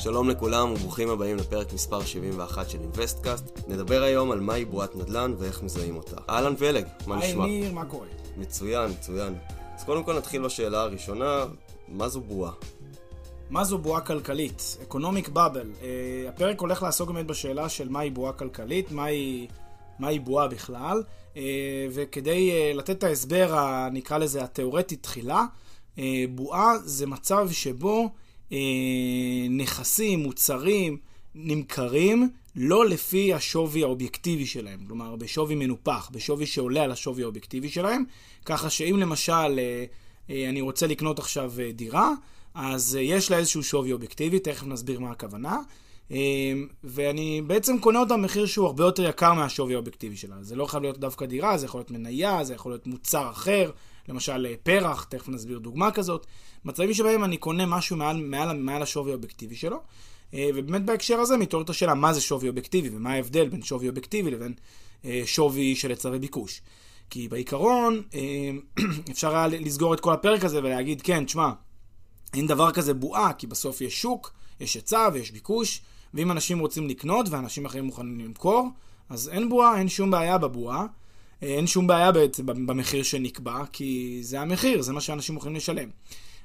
שלום לכולם וברוכים הבאים לפרק מספר 71 של אינוויסטקאסט. נדבר היום על מהי בועת נדל"ן ואיך מזהים אותה. אהלן פלג, מה נשמע? היי ניר, מה קורה? מצוין, מצוין. אז קודם כל נתחיל בשאלה הראשונה, מה זו בועה? מה זו בועה כלכלית? אקונומיק בבל. Uh, הפרק הולך לעסוק באמת בשאלה של מהי בועה כלכלית, מהי, מהי בועה בכלל, uh, וכדי uh, לתת את ההסבר, ה, נקרא לזה התיאורטי תחילה, uh, בועה זה מצב שבו נכסים, מוצרים, נמכרים לא לפי השווי האובייקטיבי שלהם, כלומר בשווי מנופח, בשווי שעולה על השווי האובייקטיבי שלהם, ככה שאם למשל uh, uh, אני רוצה לקנות עכשיו דירה, אז יש לה איזשהו שווי אובייקטיבי, תכף נסביר מה הכוונה. Uh, ואני בעצם קונה אותה במחיר שהוא הרבה יותר יקר מהשווי האובייקטיבי שלה. זה לא חייב להיות דווקא דירה, זה יכול להיות מניה, זה יכול להיות מוצר אחר, למשל uh, פרח, תכף נסביר דוגמה כזאת. מצבים שבהם אני קונה משהו מעל, מעל, מעל השווי האובייקטיבי שלו. Uh, ובאמת בהקשר הזה מתעוררת השאלה מה זה שווי אובייקטיבי ומה ההבדל בין שווי אובייקטיבי לבין uh, שווי של היצע וביקוש. כי בעיקרון אפשר היה לסגור את כל הפרק הזה ולהגיד כן, תשמע, אין דבר כזה בועה, כי בסוף יש שוק, יש היצע ויש ביקוש, ואם אנשים רוצים לקנות ואנשים אחרים מוכנים למכור, אז אין בועה, אין שום בעיה בבועה. אין שום בעיה בעצם במחיר שנקבע, כי זה המחיר, זה מה שאנשים מוכנים לשלם.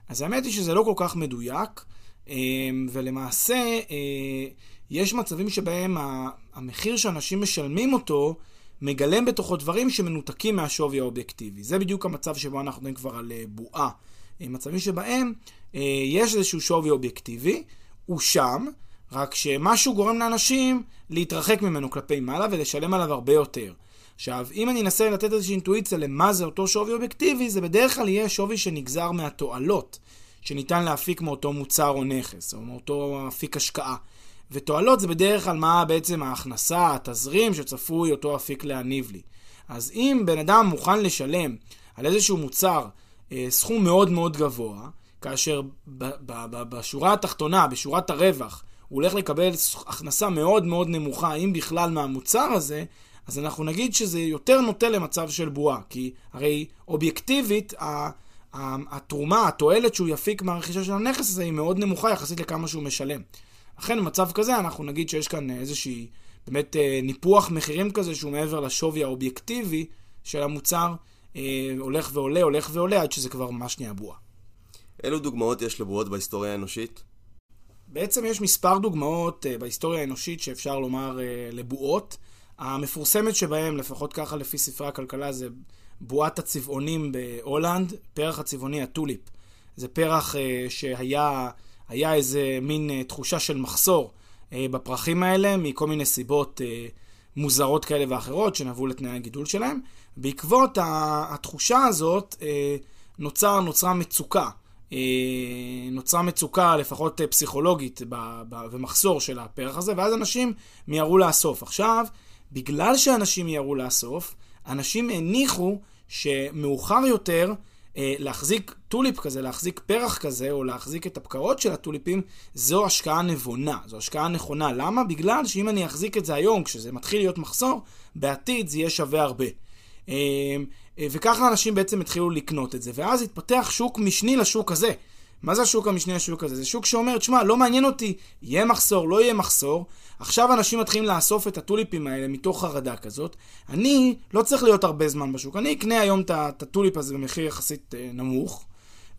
אז האמת היא שזה לא כל כך מדויק, ולמעשה יש מצבים שבהם המחיר שאנשים משלמים אותו מגלם בתוכו דברים שמנותקים מהשווי האובייקטיבי. זה בדיוק המצב שבו אנחנו מדברים כבר על בועה. מצבים שבהם יש איזשהו שווי אובייקטיבי, הוא שם, רק שמשהו גורם לאנשים להתרחק ממנו כלפי מעלה ולשלם עליו הרבה יותר. עכשיו, אם אני אנסה לתת איזושהי אינטואיציה למה זה אותו שווי אובייקטיבי, זה בדרך כלל יהיה שווי שנגזר מהתועלות שניתן להפיק מאותו מוצר או נכס, או מאותו אפיק השקעה. ותועלות זה בדרך כלל מה בעצם ההכנסה, התזרים שצפוי אותו אפיק להניב לי. אז אם בן אדם מוכן לשלם על איזשהו מוצר אה, סכום מאוד מאוד גבוה, כאשר ב- ב- ב- בשורה התחתונה, בשורת הרווח, הוא הולך לקבל הכנסה מאוד מאוד נמוכה, אם בכלל מהמוצר הזה, אז אנחנו נגיד שזה יותר נוטה למצב של בועה, כי הרי אובייקטיבית, התרומה, התועלת שהוא יפיק מהרכישה של הנכס הזה היא מאוד נמוכה יחסית לכמה שהוא משלם. לכן במצב כזה אנחנו נגיד שיש כאן איזושהי באמת אה, ניפוח מחירים כזה שהוא מעבר לשווי האובייקטיבי של המוצר, אה, הולך ועולה, הולך ועולה, עד שזה כבר ממש נהיה בועה. אילו דוגמאות יש לבועות בהיסטוריה האנושית? בעצם יש מספר דוגמאות uh, בהיסטוריה האנושית שאפשר לומר uh, לבועות. המפורסמת שבהם, לפחות ככה לפי ספרי הכלכלה, זה בועת הצבעונים בהולנד, פרח הצבעוני הטוליפ. זה פרח uh, שהיה היה איזה מין תחושה של מחסור בפרחים האלה, מכל מיני סיבות מוזרות כאלה ואחרות שנבעו לתנאי הגידול שלהם. בעקבות התחושה הזאת נוצר, נוצרה מצוקה. נוצרה מצוקה, לפחות פסיכולוגית, ומחסור של הפרח הזה, ואז אנשים מיהרו לאסוף. עכשיו, בגלל שאנשים מיהרו לאסוף, אנשים הניחו שמאוחר יותר להחזיק טוליפ כזה, להחזיק פרח כזה, או להחזיק את הפקעות של הטוליפים, זו השקעה נבונה, זו השקעה נכונה. למה? בגלל שאם אני אחזיק את זה היום, כשזה מתחיל להיות מחסור, בעתיד זה יהיה שווה הרבה. וככה אנשים בעצם התחילו לקנות את זה, ואז התפתח שוק משני לשוק הזה. מה זה השוק המשני לשוק הזה? זה שוק שאומר, תשמע, לא מעניין אותי, יהיה מחסור, לא יהיה מחסור. עכשיו אנשים מתחילים לאסוף את הטוליפים האלה מתוך חרדה כזאת. אני לא צריך להיות הרבה זמן בשוק. אני אקנה היום את הטוליפ הזה במחיר יחסית אה, נמוך,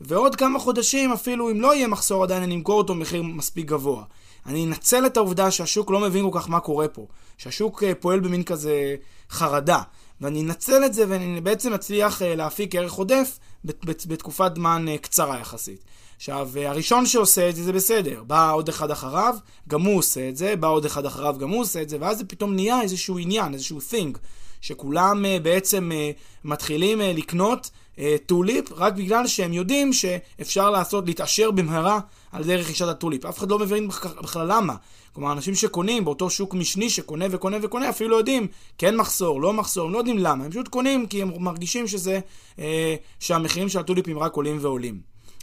ועוד כמה חודשים, אפילו אם לא יהיה מחסור עדיין, אני אמכור אותו במחיר מספיק גבוה. אני אנצל את העובדה שהשוק לא מבין כל כך מה קורה פה. שהשוק אה, פועל במין כזה חרדה. ואני אנצל את זה ואני בעצם אצליח להפיק ערך עודף בתקופת זמן קצרה יחסית. עכשיו, הראשון שעושה את זה, זה בסדר. בא עוד אחד אחריו, גם הוא עושה את זה, בא עוד אחד אחריו, גם הוא עושה את זה, ואז זה פתאום נהיה איזשהו עניין, איזשהו thing, שכולם בעצם מתחילים לקנות טוליפ רק בגלל שהם יודעים שאפשר לעשות, להתעשר במהרה על ידי רכישת הטוליפ. אף אחד לא מבין בכלל למה. כלומר, אנשים שקונים באותו שוק משני שקונה וקונה וקונה, אפילו לא יודעים כן מחסור, לא מחסור, הם לא יודעים למה. הם פשוט קונים כי הם מרגישים שזה, אה, שהמחירים של הטוליפים רק עולים ועולים.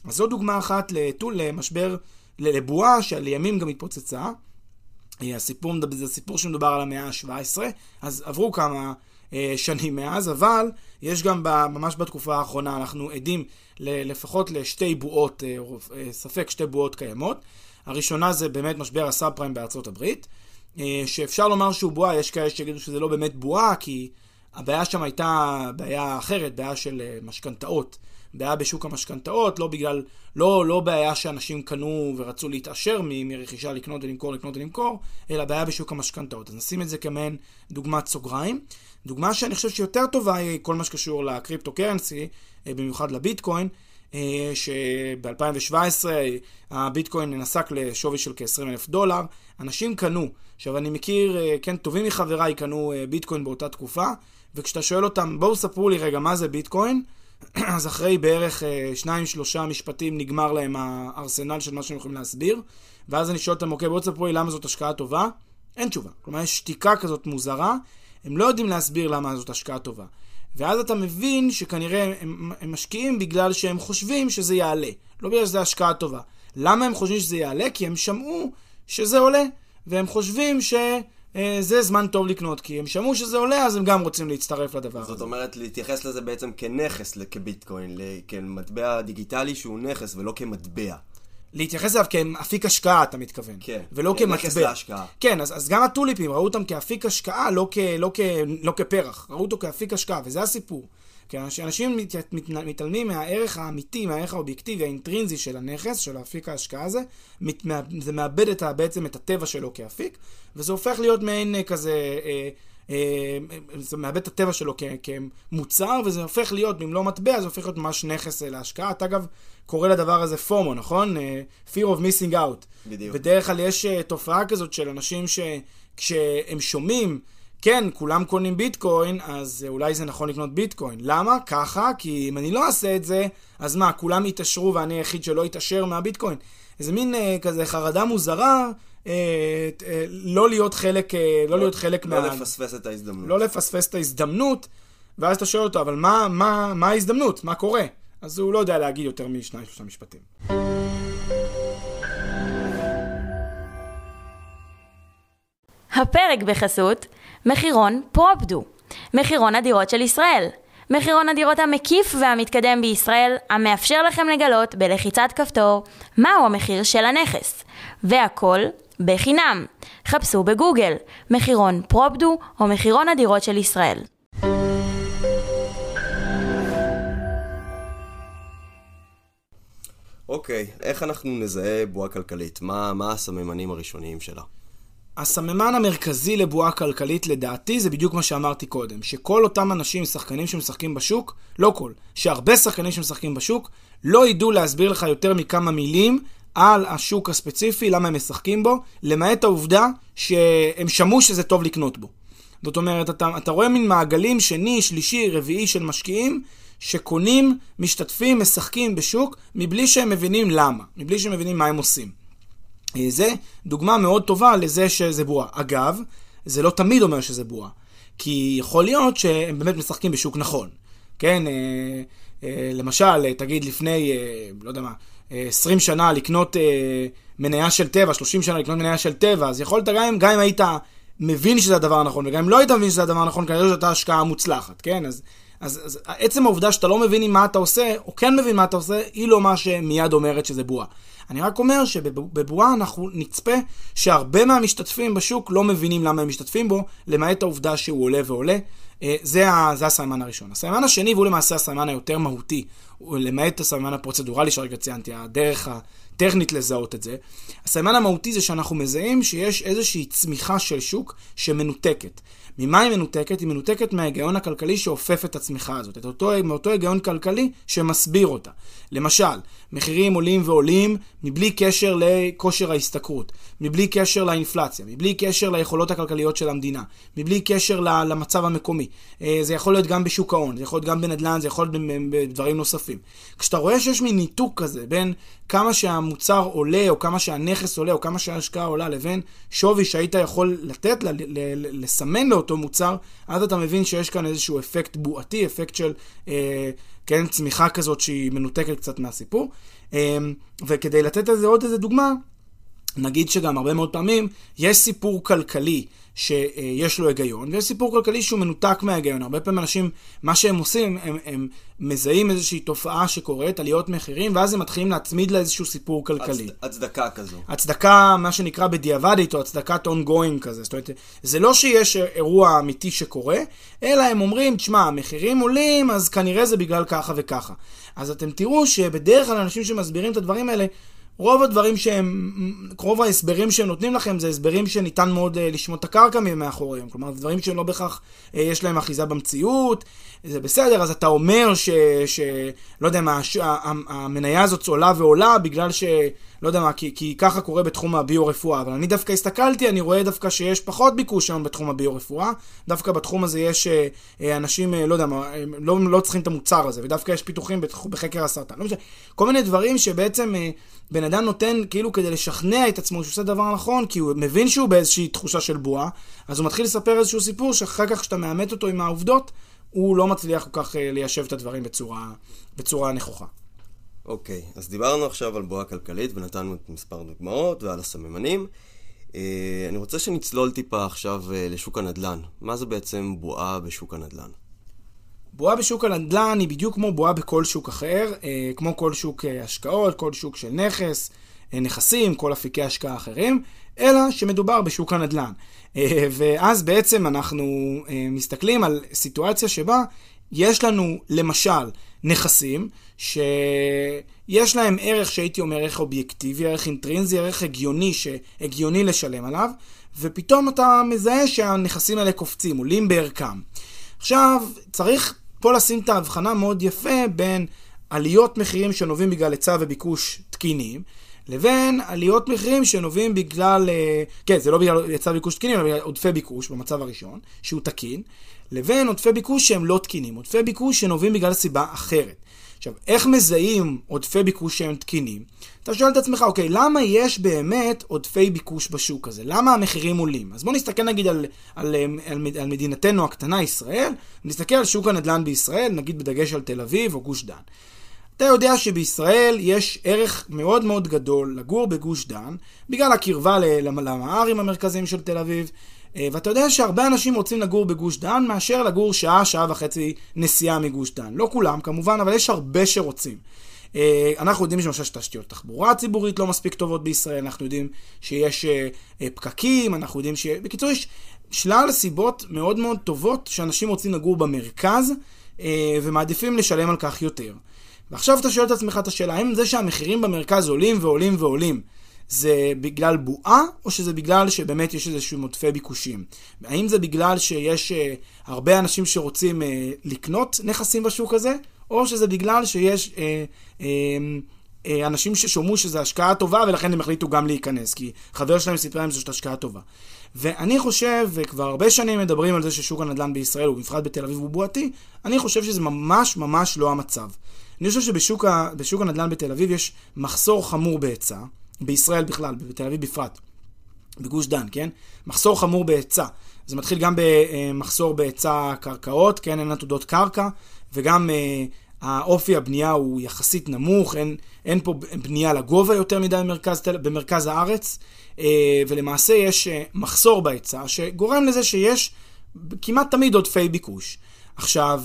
אז זו דוגמה אחת לטול, למשבר, לבועה שלימים גם התפוצצה. אה, הסיפור, זה סיפור שמדובר על המאה ה-17, אז עברו כמה אה, שנים מאז, אבל יש גם ממש בתקופה האחרונה, אנחנו עדים לפחות לשתי בועות, אה, אה, ספק שתי בועות קיימות. הראשונה זה באמת משבר הסאב פריים בארצות הברית, שאפשר לומר שהוא בועה, יש כאלה שיגידו שזה לא באמת בועה, כי הבעיה שם הייתה בעיה אחרת, בעיה של משכנתאות. בעיה בשוק המשכנתאות, לא בגלל, לא, לא בעיה שאנשים קנו ורצו להתעשר מרכישה לקנות ולמכור, לקנות ולמכור, אלא בעיה בשוק המשכנתאות. אז נשים את זה כמעין דוגמת סוגריים. דוגמה שאני חושב שיותר טובה היא כל מה שקשור לקריפטו קרנסי, אה, במיוחד לביטקוין, אה, שב-2017 הביטקוין נסק לשווי של כ-20 אלף דולר. אנשים קנו, עכשיו אני מכיר, אה, כן, טובים מחבריי קנו ביטקוין באותה תקופה, וכשאתה שואל אותם, בואו ספרו לי רגע מה זה ביטקוין, אז אחרי בערך שניים, שלושה משפטים נגמר להם הארסנל של מה שהם יכולים להסביר, ואז אני שואל אותם, אוקיי, בואו תספרו לי למה זאת השקעה טובה. אין תשובה. כלומר, יש שתיקה כזאת מוזרה, הם לא יודעים להסביר למה זאת השקעה טובה. ואז אתה מבין שכנראה הם, הם משקיעים בגלל שהם חושבים שזה יעלה, לא בגלל שזה השקעה טובה. למה הם חושבים שזה יעלה? כי הם שמעו שזה עולה, והם חושבים שזה אה, זמן טוב לקנות, כי הם שמעו שזה עולה, אז הם גם רוצים להצטרף לדבר זאת הזה. זאת אומרת, להתייחס לזה בעצם כנכס, כביטקוין, כמטבע דיגיטלי שהוא נכס ולא כמטבע. להתייחס אליו כאפיק השקעה, אתה מתכוון. כן. ולא כן, כמטבע. להשקעה. כן, אז, אז גם הטוליפים ראו אותם כאפיק השקעה, לא, כ, לא, כ, לא כפרח. ראו אותו כאפיק השקעה, וזה הסיפור. כי אנשים מת, מת, מתעלמים מהערך האמיתי, מהערך האובייקטיבי, האינטרינזי של הנכס, של האפיק ההשקעה הזה, מת, זה מאבד את, בעצם את הטבע שלו כאפיק, וזה הופך להיות מעין אה, כזה... אה, זה מאבד את הטבע שלו כמוצר, וזה הופך להיות, במלוא מטבע, זה הופך להיות ממש נכס להשקעה. אתה אגב קורא לדבר הזה פומו, נכון? Fear of missing out. בדיוק. בדרך כלל יש תופעה כזאת של אנשים שכשהם שומעים, כן, כולם קונים ביטקוין, אז אולי זה נכון לקנות ביטקוין. למה? ככה, כי אם אני לא אעשה את זה, אז מה, כולם יתעשרו ואני היחיד שלא יתעשר מהביטקוין? איזה מין אה, כזה חרדה מוזרה, אה, אה, לא להיות חלק, אה, לא, לא להיות חלק לא מה... לא לפספס את ההזדמנות. לא לפספס את ההזדמנות, ואז אתה שואל אותו, אבל מה, מה, מה ההזדמנות? מה קורה? אז הוא לא יודע להגיד יותר משניים שלושה משפטים. הפרק בחסות מחירון פרופדו, מחירון הדירות של ישראל. מחירון הדירות המקיף והמתקדם בישראל, המאפשר לכם לגלות בלחיצת כפתור מהו המחיר של הנכס. והכל בחינם. חפשו בגוגל מחירון פרופדו או מחירון הדירות של ישראל. אוקיי, איך אנחנו נזהה בועה כלכלית? מה, מה הסממנים הראשוניים שלה? הסממן המרכזי לבועה כלכלית לדעתי זה בדיוק מה שאמרתי קודם, שכל אותם אנשים, שחקנים שמשחקים בשוק, לא כל, שהרבה שחקנים שמשחקים בשוק, לא ידעו להסביר לך יותר מכמה מילים על השוק הספציפי, למה הם משחקים בו, למעט העובדה שהם שמעו שזה טוב לקנות בו. זאת אומרת, אתה, אתה רואה מין מעגלים שני, שלישי, רביעי של משקיעים, שקונים, משתתפים, משחקים בשוק, מבלי שהם מבינים למה, מבלי שהם מבינים מה הם עושים. אה, זה דוגמה מאוד טובה לזה שזה בועה. אגב, זה לא תמיד אומר שזה בועה. כי יכול להיות שהם באמת משחקים בשוק נכון. כן, אה, אה, למשל, תגיד לפני, לא יודע מה, 20 שנה לקנות אה, מניה של טבע, 30 שנה לקנות מניה של טבע, אז יכולת גם אם, גם אם היית מבין שזה הדבר הנכון, וגם אם לא היית מבין שזה הדבר הנכון, כנראה שזו הייתה השקעה מוצלחת, כן? אז, אז, אז עצם העובדה שאתה לא מבין עם מה אתה עושה, או כן מבין מה אתה עושה, היא לא מה שמיד אומרת שזה בועה. אני רק אומר שבבועה אנחנו נצפה שהרבה מהמשתתפים בשוק לא מבינים למה הם משתתפים בו, למעט העובדה שהוא עולה ועולה. אה, זה, זה הסיימן הראשון. הסיימן השני, והוא למעשה הסיימן היותר מהותי, למעט הסיימן הפרוצדורלי שהרגע ציינתי, הדרך טכנית לזהות את זה. הסממן המהותי זה שאנחנו מזהים שיש איזושהי צמיחה של שוק שמנותקת. ממה היא מנותקת? היא מנותקת מההיגיון הכלכלי שאופף את הצמיחה הזאת, את אותו, מאותו היגיון כלכלי שמסביר אותה. למשל, מחירים עולים ועולים מבלי קשר לכושר ההשתכרות, מבלי קשר לאינפלציה, מבלי קשר ליכולות הכלכליות של המדינה, מבלי קשר למצב המקומי. אה, זה יכול להיות גם בשוק ההון, זה יכול להיות גם בנדל"ן, זה יכול להיות בדברים נוספים. כשאתה רואה שיש מין ניתוק כזה בין כמה שהמוצר עולה, או כמה שהנכס עולה, או כמה שההשקעה עולה, לבין שווי שהיית יכול לתת, לסמן לאותו מוצר, אז אתה מבין שיש כאן איזשהו אפקט בועתי, אפקט של... אה, כן, צמיחה כזאת שהיא מנותקת קצת מהסיפור. אה, וכדי לתת לזה עוד איזה דוגמה, נגיד שגם הרבה מאוד פעמים יש סיפור כלכלי שיש לו היגיון, ויש סיפור כלכלי שהוא מנותק מההיגיון. הרבה פעמים אנשים, מה שהם עושים, הם, הם מזהים איזושהי תופעה שקורית, עליות מחירים, ואז הם מתחילים להצמיד לה איזשהו סיפור כלכלי. הצד, הצדקה כזו. הצדקה, מה שנקרא בדיעבדית, או הצדקת ongoing כזה. זאת אומרת, זה לא שיש אירוע אמיתי שקורה, אלא הם אומרים, תשמע, המחירים עולים, אז כנראה זה בגלל ככה וככה. אז אתם תראו שבדרך כלל אנשים שמסבירים את הדברים האלה, רוב הדברים שהם, רוב ההסברים שהם נותנים לכם זה הסברים שניתן מאוד uh, לשמוט את הקרקע מאחוריהם. כלומר, דברים שלא בהכרח uh, יש להם אחיזה במציאות, זה בסדר, אז אתה אומר ש... ש לא יודע מה, ש, המניה הזאת עולה ועולה בגלל ש... לא יודע מה, כי, כי ככה קורה בתחום הביו-רפואה, אבל אני דווקא הסתכלתי, אני רואה דווקא שיש פחות ביקוש היום בתחום הביו-רפואה, דווקא בתחום הזה יש אה, אה אנשים, אה, לא יודע מה, לא, לא צריכים את המוצר הזה, ודווקא יש פיתוחים בחקר הסרטן, לא משנה, כל מיני דברים שבעצם אה, בן אדם נותן כאילו כדי לשכנע את עצמו שהוא עושה דבר נכון, כי הוא מבין שהוא באיזושהי תחושה של בועה, אז הוא מתחיל לספר איזשהו סיפור שאחר כך כשאתה מאמת אותו עם העובדות, הוא לא מצליח כל כך אה, ליישב את הדברים בצורה, בצורה נכוחה. אוקיי, אז דיברנו עכשיו על בועה כלכלית ונתנו את מספר דוגמאות ועל הסממנים. אה, אני רוצה שנצלול טיפה עכשיו אה, לשוק הנדל"ן. מה זה בעצם בועה בשוק הנדל"ן? בועה בשוק הנדל"ן היא בדיוק כמו בועה בכל שוק אחר, אה, כמו כל שוק השקעות, כל שוק של נכס, נכסים, כל אפיקי השקעה אחרים, אלא שמדובר בשוק הנדל"ן. ואז בעצם אנחנו מסתכלים על סיטואציה שבה יש לנו למשל נכסים שיש להם ערך שהייתי אומר ערך אובייקטיבי, ערך אינטרינזי, ערך הגיוני שהגיוני לשלם עליו, ופתאום אתה מזהה שהנכסים האלה קופצים, עולים בערכם. עכשיו, צריך פה לשים את ההבחנה מאוד יפה בין עליות מחירים שנובעים בגלל היצע וביקוש תקינים, לבין עליות מחירים שנובעים בגלל, אה, כן, זה לא בגלל היצע וביקוש תקינים, אלא בגלל עודפי ביקוש במצב הראשון, שהוא תקין, לבין עודפי ביקוש שהם לא תקינים, עודפי ביקוש שנובעים בגלל סיבה אחרת. עכשיו, איך מזהים עודפי ביקוש שהם תקינים? אתה שואל את עצמך, אוקיי, למה יש באמת עודפי ביקוש בשוק הזה? למה המחירים עולים? אז בוא נסתכל נגיד על, על, על, על, מדינתנו הקטנה, ישראל, נסתכל על שוק הנדל"ן בישראל, נגיד בדגש על תל אביב או גוש דן. אתה יודע שבישראל יש ערך מאוד מאוד גדול לגור בגוש דן, בגלל הקרבה למערים המרכזיים של תל אביב, ואתה יודע שהרבה אנשים רוצים לגור בגוש דן מאשר לגור שעה, שעה וחצי נסיעה מגוש דן. לא כולם כמובן, אבל יש הרבה שרוצים. אה, אנחנו יודעים שלמשל שתשתיות תחבורה ציבורית לא מספיק טובות בישראל, אנחנו יודעים שיש אה, פקקים, אנחנו יודעים ש... בקיצור, יש שלל סיבות מאוד מאוד טובות שאנשים רוצים לגור במרכז ומעדיפים לשלם על כך יותר. ועכשיו אתה שואל את עצמך את השאלה, האם זה שהמחירים במרכז עולים ועולים ועולים, זה בגלל בועה, או שזה בגלל שבאמת יש איזשהו מודפי ביקושים? האם זה בגלל שיש uh, הרבה אנשים שרוצים uh, לקנות נכסים בשוק הזה, או שזה בגלל שיש uh, uh, אנשים ששומעו שזו השקעה טובה ולכן הם החליטו גם להיכנס, כי חבר שלהם סיפר להם שזאת השקעה טובה. ואני חושב, וכבר הרבה שנים מדברים על זה ששוק הנדל"ן בישראל, ובפרט בתל אביב, הוא בועתי, אני חושב שזה ממש ממש לא המצב. אני חושב שבשוק הנדל"ן בתל אביב יש מחסור חמור בהיצע. בישראל בכלל, בתל אביב בפרט, בגוש דן, כן? מחסור חמור בהיצע. זה מתחיל גם במחסור בהיצע קרקעות, כן? אין עתודות קרקע, וגם אה, האופי הבנייה הוא יחסית נמוך, אין, אין פה בנייה לגובה יותר מדי במרכז, במרכז הארץ, אה, ולמעשה יש אה, מחסור בהיצע, שגורם לזה שיש כמעט תמיד עודפי ביקוש. עכשיו,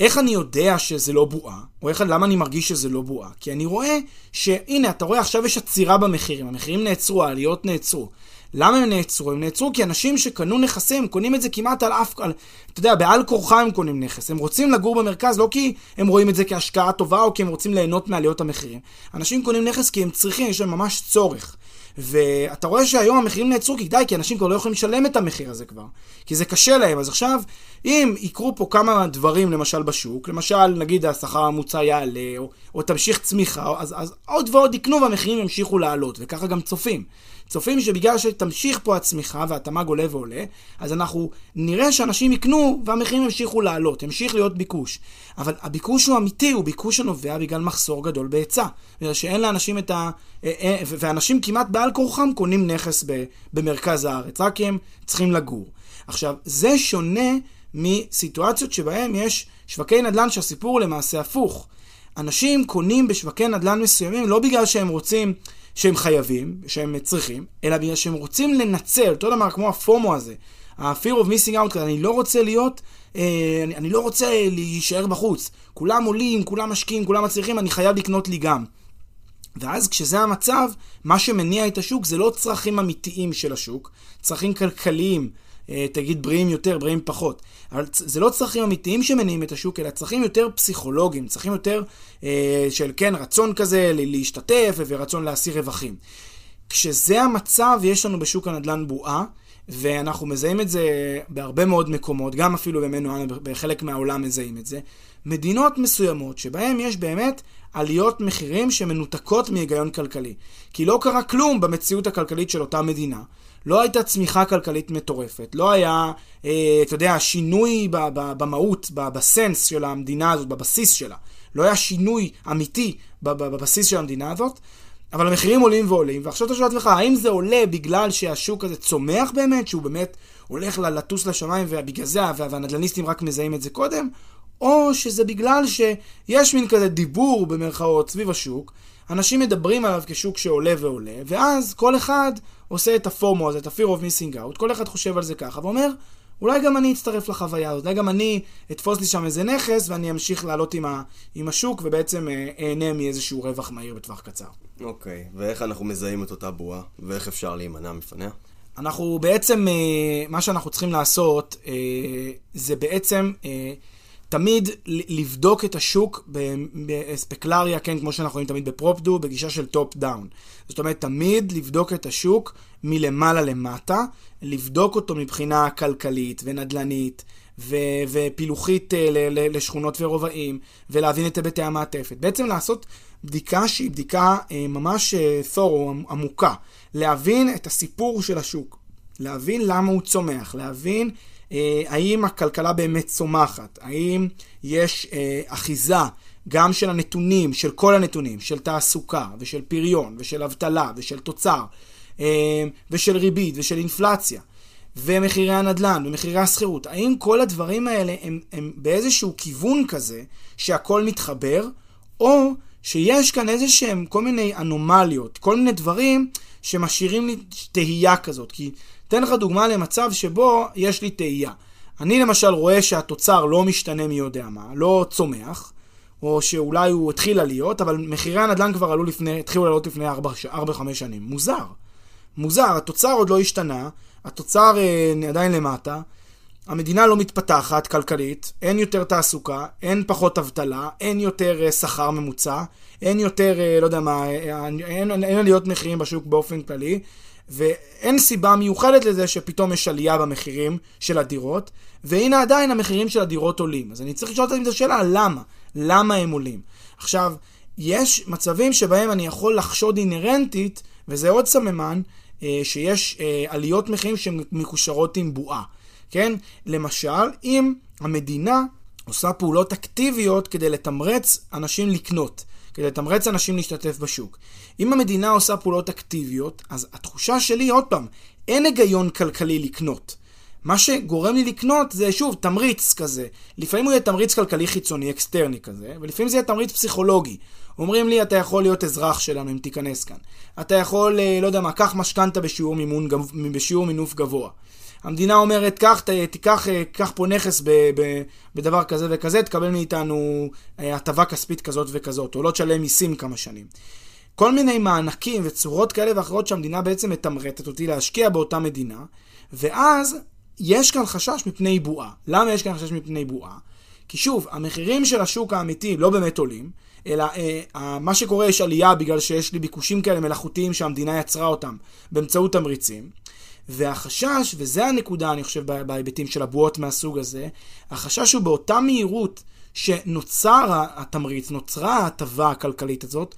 איך אני יודע שזה לא בועה? או איך, למה אני מרגיש שזה לא בועה? כי אני רואה שהנה, אתה רואה עכשיו יש עצירה במחירים, המחירים נעצרו, העליות נעצרו. למה הם נעצרו? הם נעצרו כי אנשים שקנו נכסים, קונים את זה כמעט על אף... על, אתה יודע, בעל כורחם הם קונים נכס. הם רוצים לגור במרכז לא כי הם רואים את זה כהשקעה טובה או כי הם רוצים ליהנות מעליות המחירים. אנשים קונים נכס כי הם צריכים, יש להם ממש צורך. ואתה רואה שהיום המחירים נעצרו כי די, כי אנשים כבר לא יכולים לשלם את המחיר הזה כבר. כי זה קשה להם. אז עכשיו, אם יקרו פה כמה דברים למשל בשוק, למשל נגיד השכר הממוצע יעלה, או, או תמשיך צמיחה, אז, אז עוד ועוד יקנו והמחירים ימשיכו לעלות, וככה גם צופים. צופים שבגלל שתמשיך פה הצמיחה והתמ"ג עולה ועולה, אז אנחנו נראה שאנשים יקנו והמחירים ימשיכו לעלות, ימשיך להיות ביקוש. אבל הביקוש הוא אמיתי, הוא ביקוש שנובע בגלל מחסור גדול בהיצע. בגלל שאין לאנשים את ה... אה, אה, ואנשים כמעט בעל כורחם קונים נכס במרכז הארץ, רק כי הם צריכים לגור. עכשיו, זה שונה מסיטואציות שבהן יש שווקי נדל"ן שהסיפור הוא למעשה הפוך. אנשים קונים בשווקי נדל"ן מסוימים לא בגלל שהם רוצים שהם חייבים, שהם צריכים, אלא בגלל שהם רוצים לנצל, אותו דבר כמו הפומו הזה, ה-fear of missing out, אני לא רוצה להיות, אה, אני, אני לא רוצה להישאר בחוץ. כולם עולים, כולם משקיעים, כולם מצליחים, אני חייב לקנות לי גם. ואז כשזה המצב, מה שמניע את השוק זה לא צרכים אמיתיים של השוק, צרכים כלכליים, תגיד בריאים יותר, בריאים פחות. אבל זה לא צרכים אמיתיים שמניעים את השוק, אלא צרכים יותר פסיכולוגיים, צרכים יותר אה, של כן, רצון כזה להשתתף ורצון להשיא רווחים. כשזה המצב, יש לנו בשוק הנדל"ן בועה, ואנחנו מזהים את זה בהרבה מאוד מקומות, גם אפילו במנואל, בחלק מהעולם מזהים את זה. מדינות מסוימות שבהן יש באמת עליות מחירים שמנותקות מהיגיון כלכלי. כי לא קרה כלום במציאות הכלכלית של אותה מדינה. לא הייתה צמיחה כלכלית מטורפת, לא היה, אה, אתה יודע, שינוי במהות, בסנס של המדינה הזאת, בבסיס שלה. לא היה שינוי אמיתי בבסיס של המדינה הזאת, אבל המחירים עולים ועולים, ועכשיו אתה שואל את עצמך, האם זה עולה בגלל שהשוק הזה צומח באמת, שהוא באמת הולך לטוס לשמיים ובגלל זה והנדלניסטים רק מזהים את זה קודם, או שזה בגלל שיש מין כזה דיבור במרכאות סביב השוק, אנשים מדברים עליו כשוק שעולה ועולה, ואז כל אחד עושה את הפומו הזה, את ה-fear of missing out, כל אחד חושב על זה ככה, ואומר, אולי גם אני אצטרף לחוויה הזאת, אולי גם אני אתפוס לי שם איזה נכס, ואני אמשיך לעלות עם, ה, עם השוק, ובעצם אה, אהנה מאיזשהו רווח מהיר בטווח קצר. אוקיי, אוקיי. ואיך אנחנו מזהים את אותה בועה, ואיך אפשר להימנע מפניה? אנחנו בעצם, אה, מה שאנחנו צריכים לעשות, אה, זה בעצם... תמיד לבדוק את השוק באספקלריה, כן, כמו שאנחנו רואים תמיד בפרופדו, בגישה של top down. זאת אומרת, תמיד לבדוק את השוק מלמעלה למטה, לבדוק אותו מבחינה כלכלית ונדל"נית ו- ופילוחית uh, לשכונות ורובעים, ולהבין את היבטי המעטפת. בעצם לעשות בדיקה שהיא בדיקה uh, ממש תורו, uh, עמוקה. להבין את הסיפור של השוק, להבין למה הוא צומח, להבין אה, האם הכלכלה באמת צומחת? האם יש אה, אחיזה גם של הנתונים, של כל הנתונים, של תעסוקה ושל פריון ושל אבטלה ושל תוצר אה, ושל ריבית ושל אינפלציה ומחירי הנדל"ן ומחירי השכירות? האם כל הדברים האלה הם, הם באיזשהו כיוון כזה שהכל מתחבר, או שיש כאן איזה שהם כל מיני אנומליות, כל מיני דברים שמשאירים לי תהייה כזאת. כי אתן לך דוגמה למצב שבו יש לי תהייה. אני למשל רואה שהתוצר לא משתנה מי יודע מה, לא צומח, או שאולי הוא התחיל עליות, אבל מחירי הנדל"ן כבר עלו לפני, התחילו לעלות לפני 4-5 שנים. מוזר. מוזר, התוצר עוד לא השתנה, התוצר אה, עדיין למטה, המדינה לא מתפתחת כלכלית, אין יותר תעסוקה, אין פחות אבטלה, אין יותר אה, שכר ממוצע, אין יותר, אה, לא יודע מה, אה, אין, אין עליות מחירים בשוק באופן כללי, ואין סיבה מיוחדת לזה שפתאום יש עלייה במחירים של הדירות, והנה עדיין המחירים של הדירות עולים. אז אני צריך לשאול את השאלה, למה? למה הם עולים? עכשיו, יש מצבים שבהם אני יכול לחשוד אינהרנטית, וזה עוד סממן, אה, שיש אה, עליות מחירים שמקושרות עם בועה. כן? למשל, אם המדינה עושה פעולות אקטיביות כדי לתמרץ אנשים לקנות. כדי לתמרץ אנשים להשתתף בשוק. אם המדינה עושה פעולות אקטיביות, אז התחושה שלי, עוד פעם, אין היגיון כלכלי לקנות. מה שגורם לי לקנות זה שוב תמריץ כזה. לפעמים הוא יהיה תמריץ כלכלי חיצוני, אקסטרני כזה, ולפעמים זה יהיה תמריץ פסיכולוגי. אומרים לי, אתה יכול להיות אזרח שלנו אם תיכנס כאן. אתה יכול, אה, לא יודע מה, קח משכנתה בשיעור, בשיעור מינוף גבוה. המדינה אומרת, קח, תיקח, אה, קח פה נכס ב, ב, בדבר כזה וכזה, תקבל מאיתנו אה, הטבה כספית כזאת וכזאת, או לא תשלם מיסים כמה שנים. כל מיני מענקים וצורות כאלה ואחרות שהמדינה בעצם מתמרטת אותי להשקיע באותה מדינה, ואז יש כאן חשש מפני בועה. למה יש כאן חשש מפני בועה? כי שוב, המחירים של השוק האמיתי לא באמת עולים, אלא אה, מה שקורה יש עלייה בגלל שיש לי ביקושים כאלה מלאכותיים שהמדינה יצרה אותם באמצעות תמריצים. והחשש, וזה הנקודה אני חושב בהיבטים של הבועות מהסוג הזה, החשש הוא באותה מהירות שנוצר התמריץ, נוצרה ההטבה הכלכלית הזאת,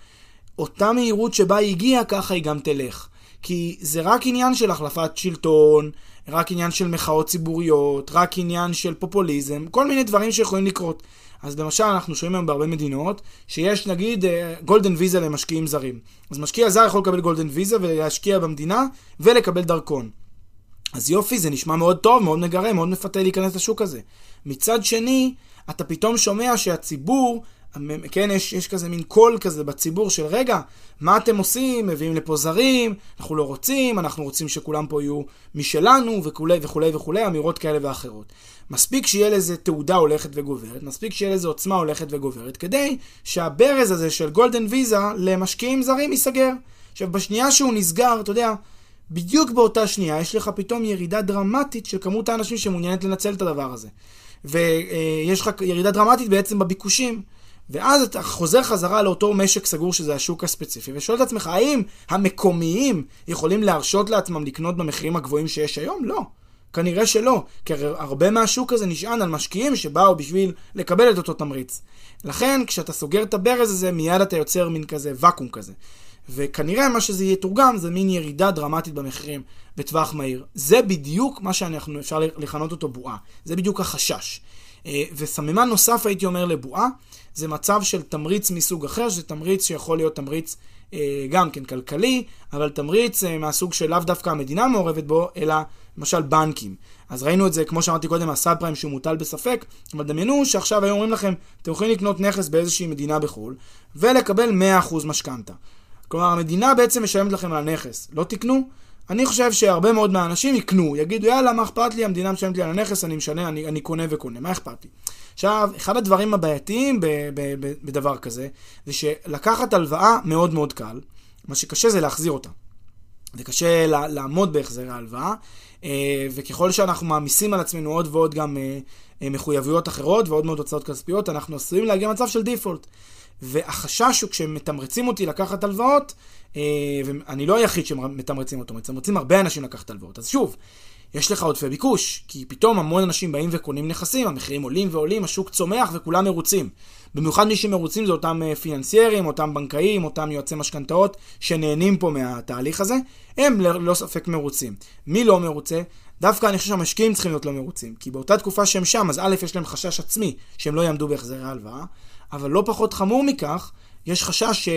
אותה מהירות שבה היא הגיעה, ככה היא גם תלך. כי זה רק עניין של החלפת שלטון, רק עניין של מחאות ציבוריות, רק עניין של פופוליזם, כל מיני דברים שיכולים לקרות. אז למשל, אנחנו שומעים היום בהרבה מדינות, שיש נגיד golden visa למשקיעים זרים. אז משקיע זר יכול לקבל golden visa ולהשקיע במדינה ולקבל דרכון. אז יופי, זה נשמע מאוד טוב, מאוד מגרה, מאוד מפתה להיכנס לשוק הזה. מצד שני, אתה פתאום שומע שהציבור כן, יש, יש כזה מין קול כזה בציבור של רגע, מה אתם עושים? מביאים לפה זרים, אנחנו לא רוצים, אנחנו רוצים שכולם פה יהיו משלנו וכולי וכולי וכולי, אמירות כאלה ואחרות. מספיק שיהיה לזה תעודה הולכת וגוברת, מספיק שיהיה לזה עוצמה הולכת וגוברת, כדי שהברז הזה של גולדן ויזה למשקיעים זרים ייסגר. עכשיו, בשנייה שהוא נסגר, אתה יודע, בדיוק באותה שנייה יש לך פתאום ירידה דרמטית של כמות האנשים שמעוניינת לנצל את הדבר הזה. ויש לך ירידה דרמטית בעצם בביקושים. ואז אתה חוזר חזרה לאותו משק סגור שזה השוק הספציפי, ושואל את עצמך, האם המקומיים יכולים להרשות לעצמם לקנות במחירים הגבוהים שיש היום? לא. כנראה שלא, כי הרבה מהשוק הזה נשען על משקיעים שבאו בשביל לקבל את אותו תמריץ. לכן, כשאתה סוגר את הברז הזה, מיד אתה יוצר מין כזה ואקום כזה. וכנראה מה שזה יתורגם זה מין ירידה דרמטית במחירים בטווח מהיר. זה בדיוק מה שאנחנו אפשר לכנות אותו בועה. זה בדיוק החשש. אה, וסממן נוסף הייתי אומר לבועה, זה מצב של תמריץ מסוג אחר, שזה תמריץ שיכול להיות תמריץ אה, גם כן כלכלי, אבל תמריץ אה, מהסוג שלאו דווקא המדינה מעורבת בו, אלא למשל בנקים. אז ראינו את זה, כמו שאמרתי קודם, הסאב פריים שהוא מוטל בספק, אבל דמיינו שעכשיו היו אומרים לכם, אתם יכולים לקנות נכס באיזושהי מדינה בחו"ל, ולקבל 100% משכנתה. כלומר, המדינה בעצם משלמת לכם על הנכס. לא תקנו? אני חושב שהרבה מאוד מהאנשים יקנו, יגידו, יאללה, מה אכפת לי, המדינה משלמת לי על הנכס, אני משנה, אני, אני קונה וקונה, מה אכפת לי? עכשיו, אחד הדברים הבעייתיים ב- ב- ב- בדבר כזה, זה שלקחת הלוואה מאוד מאוד קל, מה שקשה זה להחזיר אותה. וקשה לעמוד בהחזרי ההלוואה, אה, וככל שאנחנו מעמיסים על עצמנו עוד ועוד גם אה, אה, מחויבויות אחרות ועוד מאוד הוצאות כספיות, אנחנו עשויים להגיע למצב של דיפולט. והחשש הוא כשמתמרצים אותי לקחת הלוואות, ואני לא היחיד שמתמרצים אותו, מתמרצים הרבה אנשים לקחת הלוואות. אז שוב, יש לך עודפי ביקוש, כי פתאום המון אנשים באים וקונים נכסים, המחירים עולים ועולים, השוק צומח וכולם מרוצים. במיוחד מי שמרוצים זה אותם אה, פיננסיירים, אותם בנקאים, אותם יועצי משכנתאות שנהנים פה מהתהליך הזה, הם ללא ספק מרוצים. מי לא מרוצה? דווקא אני חושב שהמשקיעים צריכים להיות לא מרוצים, כי באותה תקופה שהם שם, אז א', יש להם חשש עצמי שהם לא יעמדו בהחזרי ההלוואה, אבל לא פחות חמור מכך, יש חשש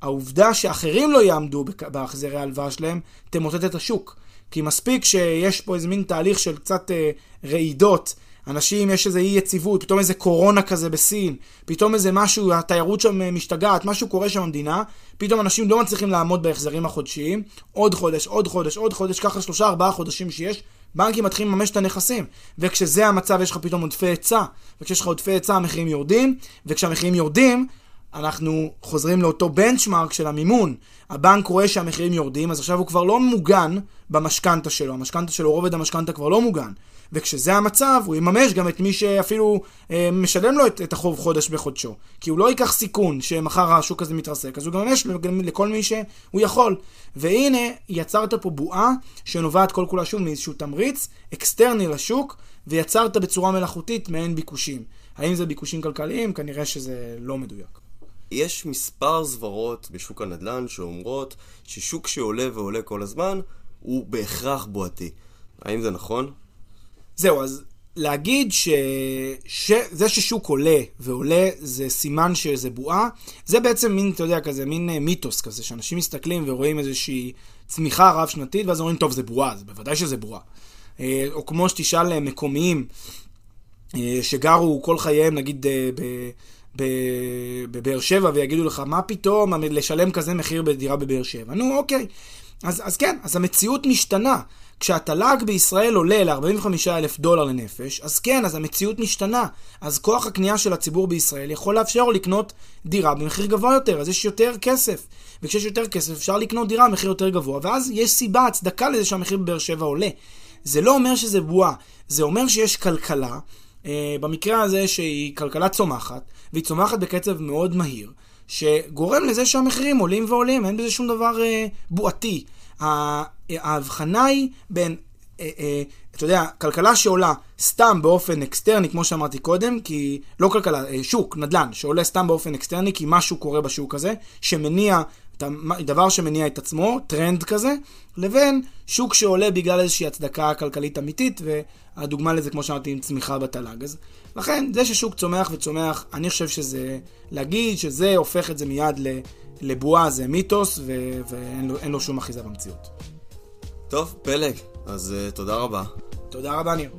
שהעובדה שאחרים לא יעמדו בהחזרי ההלוואה שלהם, תמוטט את השוק. כי מספיק שיש פה איזה מין תהליך של קצת אה, רעידות, אנשים, יש איזה אי יציבות, פתאום איזה קורונה כזה בסין, פתאום איזה משהו, התיירות שם אה, משתגעת, משהו קורה שם במדינה, פתאום אנשים לא מצליחים לעמוד בהחזרים החודשיים, עוד חודש, עוד חודש, עוד חודש, ככה שלושה ארבעה חודשים שיש, בנקים מתחילים לממש את הנכסים. וכשזה המצב יש לך פתאום עודפי היצע, וכשיש לך עודפי היצע המחירים יורדים, וכשהמחירים יורדים, אנחנו חוזרים לאותו בנצ'מארק של המימון. הבנק רואה שהמחירים יורדים, אז עכשיו הוא כבר לא מוגן במשכנתה שלו. המשכנתה שלו, רובד המשכנתה כבר לא מוגן. וכשזה המצב, הוא יממש גם את מי שאפילו אה, משלם לו את, את החוב חודש בחודשו. כי הוא לא ייקח סיכון שמחר השוק הזה מתרסק, אז הוא גם יממש לכל מי שהוא יכול. והנה, יצרת פה בועה שנובעת כל כולה שוב מאיזשהו תמריץ אקסטרני לשוק, ויצרת בצורה מלאכותית מעין ביקושים. האם זה ביקושים כלכליים? כנראה שזה לא מדויק. יש מספר סברות בשוק הנדל"ן שאומרות ששוק שעולה ועולה כל הזמן הוא בהכרח בועתי. האם זה נכון? זהו, אז להגיד ש... שזה ששוק עולה ועולה זה סימן שזה בועה, זה בעצם מין, אתה יודע, כזה מין אה, מיתוס כזה, שאנשים מסתכלים ורואים איזושהי צמיחה רב-שנתית, ואז אומרים, טוב, זה בועה, זה בוודאי שזה בועה. אה, או כמו שתשאל אה, מקומיים שגרו כל חייהם, נגיד, ב... בבאר שבע ויגידו לך, מה פתאום לשלם כזה מחיר בדירה בבאר שבע? נו, אוקיי. אז, אז כן, אז המציאות משתנה. כשהתל"ג בישראל עולה ל-45 אלף דולר לנפש, אז כן, אז המציאות משתנה. אז כוח הקנייה של הציבור בישראל יכול לאפשר לו לקנות דירה במחיר גבוה יותר, אז יש יותר כסף. וכשיש יותר כסף אפשר לקנות דירה במחיר יותר גבוה, ואז יש סיבה, הצדקה לזה שהמחיר בבאר שבע עולה. זה לא אומר שזה בועה, זה אומר שיש כלכלה, אה, במקרה הזה שהיא כלכלה צומחת, והיא צומחת בקצב מאוד מהיר, שגורם לזה שהמחירים עולים ועולים, אין בזה שום דבר אה, בועתי. ההבחנה היא בין, אה, אה, אתה יודע, כלכלה שעולה סתם באופן אקסטרני, כמו שאמרתי קודם, כי לא כלכלה, אה, שוק, נדל"ן, שעולה סתם באופן אקסטרני, כי משהו קורה בשוק הזה, שמניע, דבר שמניע את עצמו, טרנד כזה, לבין שוק שעולה בגלל איזושהי הצדקה כלכלית אמיתית, והדוגמה לזה, כמו שאמרתי, עם צמיחה בתל"ג. אז לכן, זה ששוק צומח וצומח, אני חושב שזה, להגיד שזה הופך את זה מיד. לבועה זה מיתוס, ו- ואין לו, לו שום אחיזה במציאות. טוב, פלג, אז uh, תודה רבה. תודה רבה, ניר.